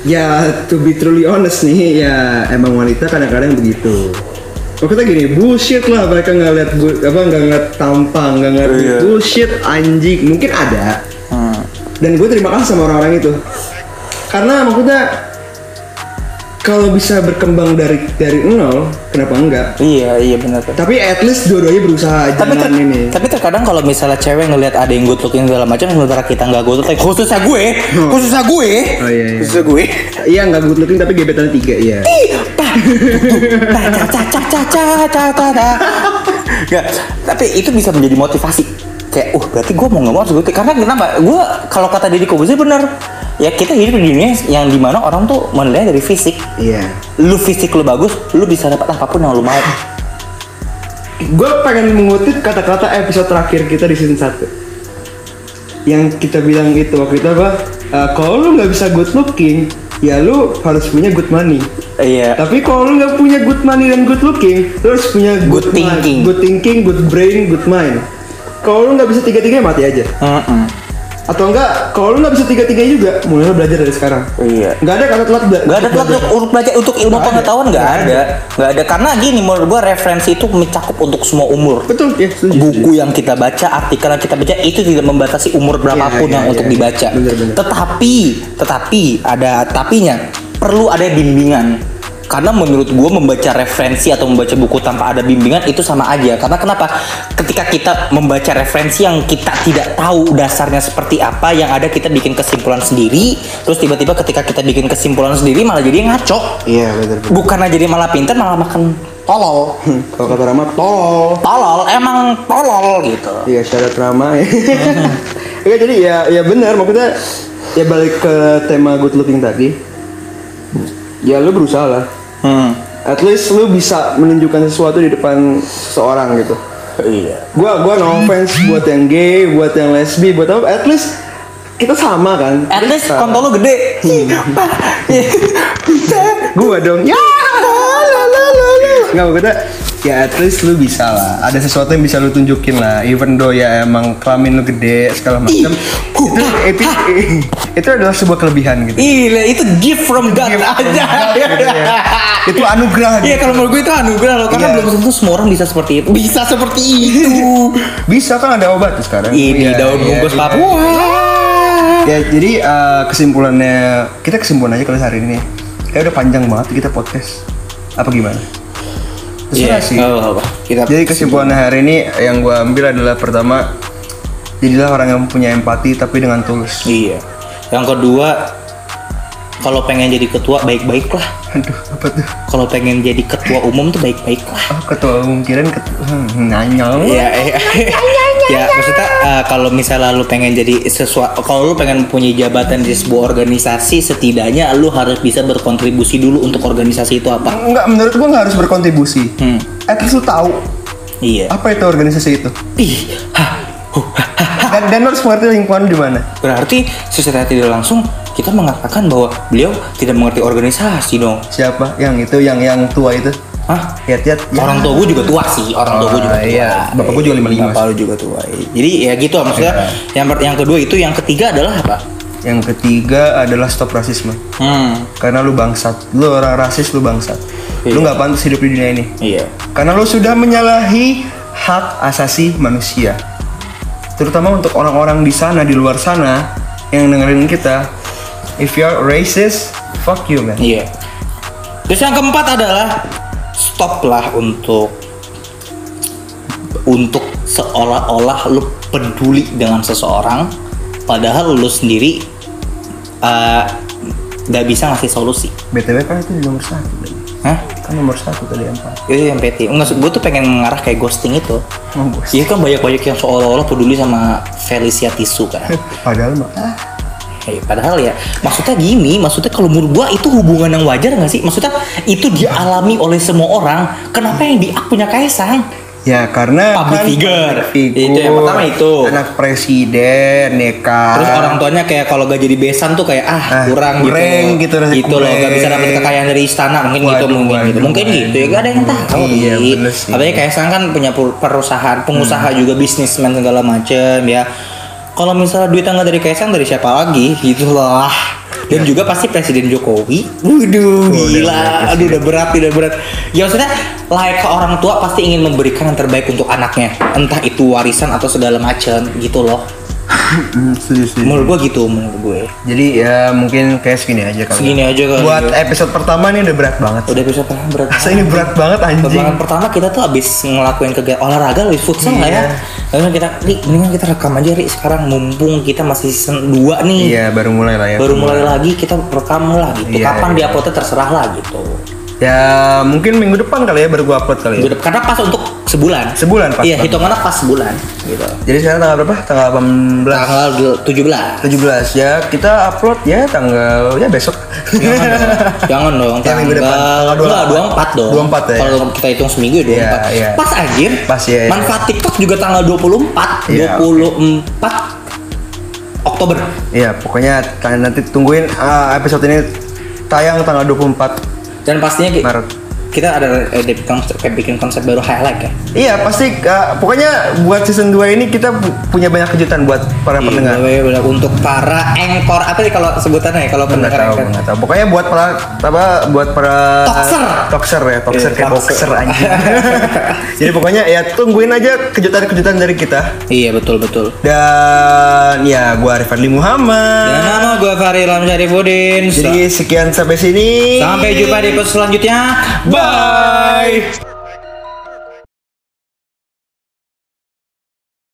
S1: ya to be truly honest nih ya emang wanita kadang-kadang begitu. Maksudnya gini, bullshit lah mereka nggak lihat bu- apa nggak ngeliat tampang, nggak ngeliat
S2: Iya.
S1: bullshit anjing. Mungkin ada.
S2: Hmm.
S1: Dan gue terima kasih sama orang-orang itu. Karena maksudnya kalau bisa berkembang dari dari nol, kenapa enggak?
S2: Iya, iya benar.
S1: Tapi at least dua-duanya berusaha
S2: tapi
S1: jangan
S2: ter,
S1: ini.
S2: Tapi terkadang kalau misalnya cewek ngelihat ada yang good looking segala macam sementara kita nggak good looking, khususnya gue, oh. khususnya gue,
S1: oh, iya, iya.
S2: khususnya gue.
S1: Iya nggak good looking tapi gebetan tiga ya.
S2: Ih, pa, caca caca caca caca tapi itu bisa menjadi motivasi. Kayak, uh berarti gue mau nggak mau harus gue. looking. Karena kenapa? Gue kalau kata Deddy Kobuzier benar ya kita hidup di dunia yang di mana orang tuh menilai dari fisik
S1: Iya.
S2: lu fisik lu bagus lu bisa dapat apa pun yang lu mau
S1: Gue pengen mengutip kata-kata episode terakhir kita di season 1 Yang kita bilang itu waktu itu apa? Eh, kalau lu nggak bisa good looking, ya lu harus punya good money.
S2: iya
S1: Tapi kalau lu nggak punya good money dan good looking, lu harus punya
S2: Good
S1: mind,
S2: thinking.
S1: good thinking, good brain, good mind. Kalau lu nggak bisa tiga-tiganya mati aja.
S2: Mm-mm.
S1: Atau enggak, kalau lu nggak bisa tiga-tiganya juga, mulai belajar dari sekarang.
S2: iya
S1: Nggak ada kata telat bela-
S2: Gak ada telat
S1: belajar.
S2: untuk, belajar untuk ilmu
S1: Nggak ada.
S2: pengetahuan nggak
S1: Nggak
S2: ada. nggak ada karena gini menurut gua referensi itu mencakup untuk semua umur
S1: Betul, ya setuju.
S2: buku yang kita baca artikel yang kita baca itu tidak membatasi umur berapapun
S1: Iya,
S2: yang
S1: iya,
S2: untuk
S1: iya.
S2: dibaca
S1: Bener, bener.
S2: tetapi tetapi ada tapinya perlu ada bimbingan. Karena menurut gue membaca referensi atau membaca buku tanpa ada bimbingan itu sama aja. Karena kenapa? Ketika kita membaca referensi yang kita tidak tahu dasarnya seperti apa, yang ada kita bikin kesimpulan sendiri, terus tiba-tiba ketika kita bikin kesimpulan sendiri malah jadi ngaco.
S1: Iya betul.
S2: Bukannya jadi malah pinter malah makan tolol.
S1: Kalau kata Rama tol.
S2: Tolol, emang tolol gitu.
S1: Iya syarat Rama. Iya jadi ya ya benar maksudnya ya balik ke tema good looking tadi. Ya lu berusaha lah.
S2: Hmm.
S1: At least lu bisa menunjukkan sesuatu di depan seseorang gitu.
S2: Iya.
S1: Gua gua no offense buat yang gay, buat yang lesbi, buat apa? At least kita sama kan.
S2: At least
S1: Kita-
S2: kontol lu gede.
S1: gua dong. Ya. la, la, la, la. Nggak maksudnya ya at least lu bisa lah. Ada sesuatu yang bisa lu tunjukin lah. Even though ya emang kelamin lu gede segala macam. Itu, itu, itu adalah sebuah kelebihan gitu.
S2: Iya, itu gift from God
S1: Gift from
S2: aja.
S1: God gitu ya. Itu anugerah
S2: Iya,
S1: gitu.
S2: kalau menurut gue itu anugerah loh, karena
S1: Iya.
S2: belum tentu semua orang bisa seperti itu. Bisa seperti itu.
S1: Bisa kan ada obat tuh sekarang.
S2: Ini
S1: Iya,
S2: daun
S1: iya,
S2: bungkus
S1: iya.
S2: Papua.
S1: Ya jadi eh, kesimpulannya kita kesimpulan aja kalau hari ini. Kayak udah panjang banget kita podcast. Apa gimana? Terserah
S2: Iya,
S1: sih.
S2: nggak apa-apa. Kita
S1: Jadi kesimpulannya hari ini yang gua ambil adalah pertama jadilah orang yang punya empati tapi dengan tulus.
S2: Iya. Yang kedua, kalau pengen jadi ketua baik-baiklah.
S1: Aduh, apa tuh?
S2: Kalau pengen jadi ketua umum tuh baik-baiklah.
S1: Oh, ketua umum kirain ketua hmm, nanyol.
S2: Iya, eh, ya maksudnya eh, kalau misalnya lu pengen jadi sesuatu, kalau lu pengen punya jabatan di sebuah organisasi, setidaknya lu harus bisa berkontribusi dulu untuk organisasi itu apa.
S1: Enggak, menurut gua nggak harus berkontribusi.
S2: Hmm.
S1: At least lu tahu
S2: Iya.
S1: apa itu organisasi itu.
S2: Ih, hah, huh, hah, hah.
S1: Dan, dan lu harus mengerti lingkungan di mana.
S2: Berarti secara tidak langsung kita mengatakan bahwa beliau tidak mengerti organisasi dong.
S1: Siapa? Yang itu, yang yang tua itu.
S2: Hah?
S1: Lihat-lihat. ya.
S2: Orang tua gue juga tua sih, orang tua gue
S1: Oh,
S2: juga tua.
S1: iya. Bapak gue juga 55
S2: Bapak lu juga tua. Jadi ya gitu maksudnya. Yang per- yang kedua itu, yang ketiga adalah apa?
S1: Yang ketiga adalah stop rasisme.
S2: Hmm.
S1: Karena lu bangsat. Lu orang rasis, lu bangsat. Lu
S2: Iya.
S1: nggak pantas hidup di dunia ini.
S2: Iya.
S1: Karena lu sudah menyalahi hak asasi manusia. Terutama untuk orang-orang di sana, di luar sana yang dengerin kita. If you're racist, fuck you man.
S2: Iya. Terus yang keempat adalah stoplah untuk untuk seolah-olah lu peduli dengan seseorang padahal lu sendiri eh, nggak bisa ngasih solusi.
S1: BTW kan itu di nomor satu tadi.
S2: Hah?
S1: Kan nomor satu tadi empat.
S2: Itu yang PT. Enggak, gue tuh pengen mengarah kayak ghosting itu.
S1: Oh.
S2: Iya kan banyak-banyak yang seolah-olah peduli sama Felicia Tisu kan.
S1: Padahal mah.
S2: Eh, padahal ya, maksudnya gini, maksudnya kalau menurut gua itu hubungan yang wajar nggak sih? Maksudnya itu dialami oleh semua orang. Kenapa yang di A punya kaisang?
S1: Ya karena
S2: Public
S1: kan
S2: figure.
S1: public
S2: Itu yang pertama itu.
S1: Anak presiden ya kan.
S2: Terus orang tuanya kayak kalau gak jadi besan tuh kayak ah,
S1: Ah,
S2: kurang, gitu.
S1: gitu, rasanya
S2: Gitu loh, gak bisa dapat kekayaan dari istana mungkin gitu
S1: Waduh,
S2: mungkin gitu.
S1: waduh,
S2: Mungkin gitu ya, gak ada yang tahu.
S1: Iya, sih. Hmm.
S2: Apalagi kaisang kan punya per- perusahaan, pengusaha juga bisnismen segala macem ya. Kalau misalnya duitnya nggak dari kaisang dari siapa lagi gitu lah. Dan juga pasti Presiden Jokowi. Waduh, gila. Aduh, udah berat, udah berat. Ya maksudnya, like orang tua pasti ingin memberikan yang terbaik untuk anaknya. Entah itu warisan atau segala macam gitu loh.
S1: Hmm, setuju, setuju.
S2: Menurut gua gitu, menurut gue.
S1: Jadi ya mungkin kayak segini aja kali.
S2: Segini aja kali.
S1: Buat episode pertama nih udah berat banget.
S2: Udah episode pertama berat.
S1: Masa ini berat banget anjing.
S2: Pertama pertama kita tuh abis ngelakuin kegiatan olahraga lebih futsal lah ya.
S1: Iya.
S2: Lalu kita, Ri, mendingan kita rekam aja Ri sekarang mumpung kita masih season 2 nih.
S1: Iya baru mulai lah ya.
S2: Baru mulai lagi kita rekam lah gitu.
S1: Iya,
S2: Kapan
S1: iya.
S2: diuploadnya terserah lah gitu.
S1: Ya mungkin minggu depan kali ya baru gua upload kali ya.
S2: Minggu depan. Karena pas untuk sebulan.
S1: Sebulan pas.
S2: Iya, hitungannya pas sebulan gitu.
S1: Jadi sekarang tanggal berapa? Tanggal 18.
S2: Tanggal 17.
S1: 17 ya kita upload ya tanggal ya besok.
S2: Jangan dong. Jangan dong.
S1: Ya, minggu depan. Tanggal dua-
S2: Enggak, 24 dong.
S1: 24 ya.
S2: Kalau kita hitung seminggu ya 24.
S1: Iya, iya.
S2: Pas anjir.
S1: Pas, iya, iya.
S2: Manfaat TikTok juga tanggal 24.
S1: Iya,
S2: 24 Oktober.
S1: Iya pokoknya kalian nanti tungguin ah, episode ini tayang tanggal 24
S2: Dan pastinya
S1: Maret.
S2: Kita ada eh, bikin konsep, kayak bikin konsep baru highlight ya.
S1: Iya pasti ah, pokoknya buat season 2 ini kita pu- punya banyak kejutan buat para pendengar.
S2: Iya, bener-bener. untuk para engkor apa nih kalau sebutannya ya kalau pendengar
S1: tahu, tahu. Pokoknya buat para apa buat para
S2: Toxer.
S1: toxer ya, toxer
S2: Iya,
S1: kayak boxer anjing. Jadi pokoknya ya tungguin aja kejutan-kejutan dari kita.
S2: Iya betul betul.
S1: Dan ya gua Arif Fadli Muhammad.
S2: Dan nama gue Fahri Ilham Syarifudin.
S1: Jadi sekian sampai sini.
S2: Sampai jumpa di episode selanjutnya. Bye.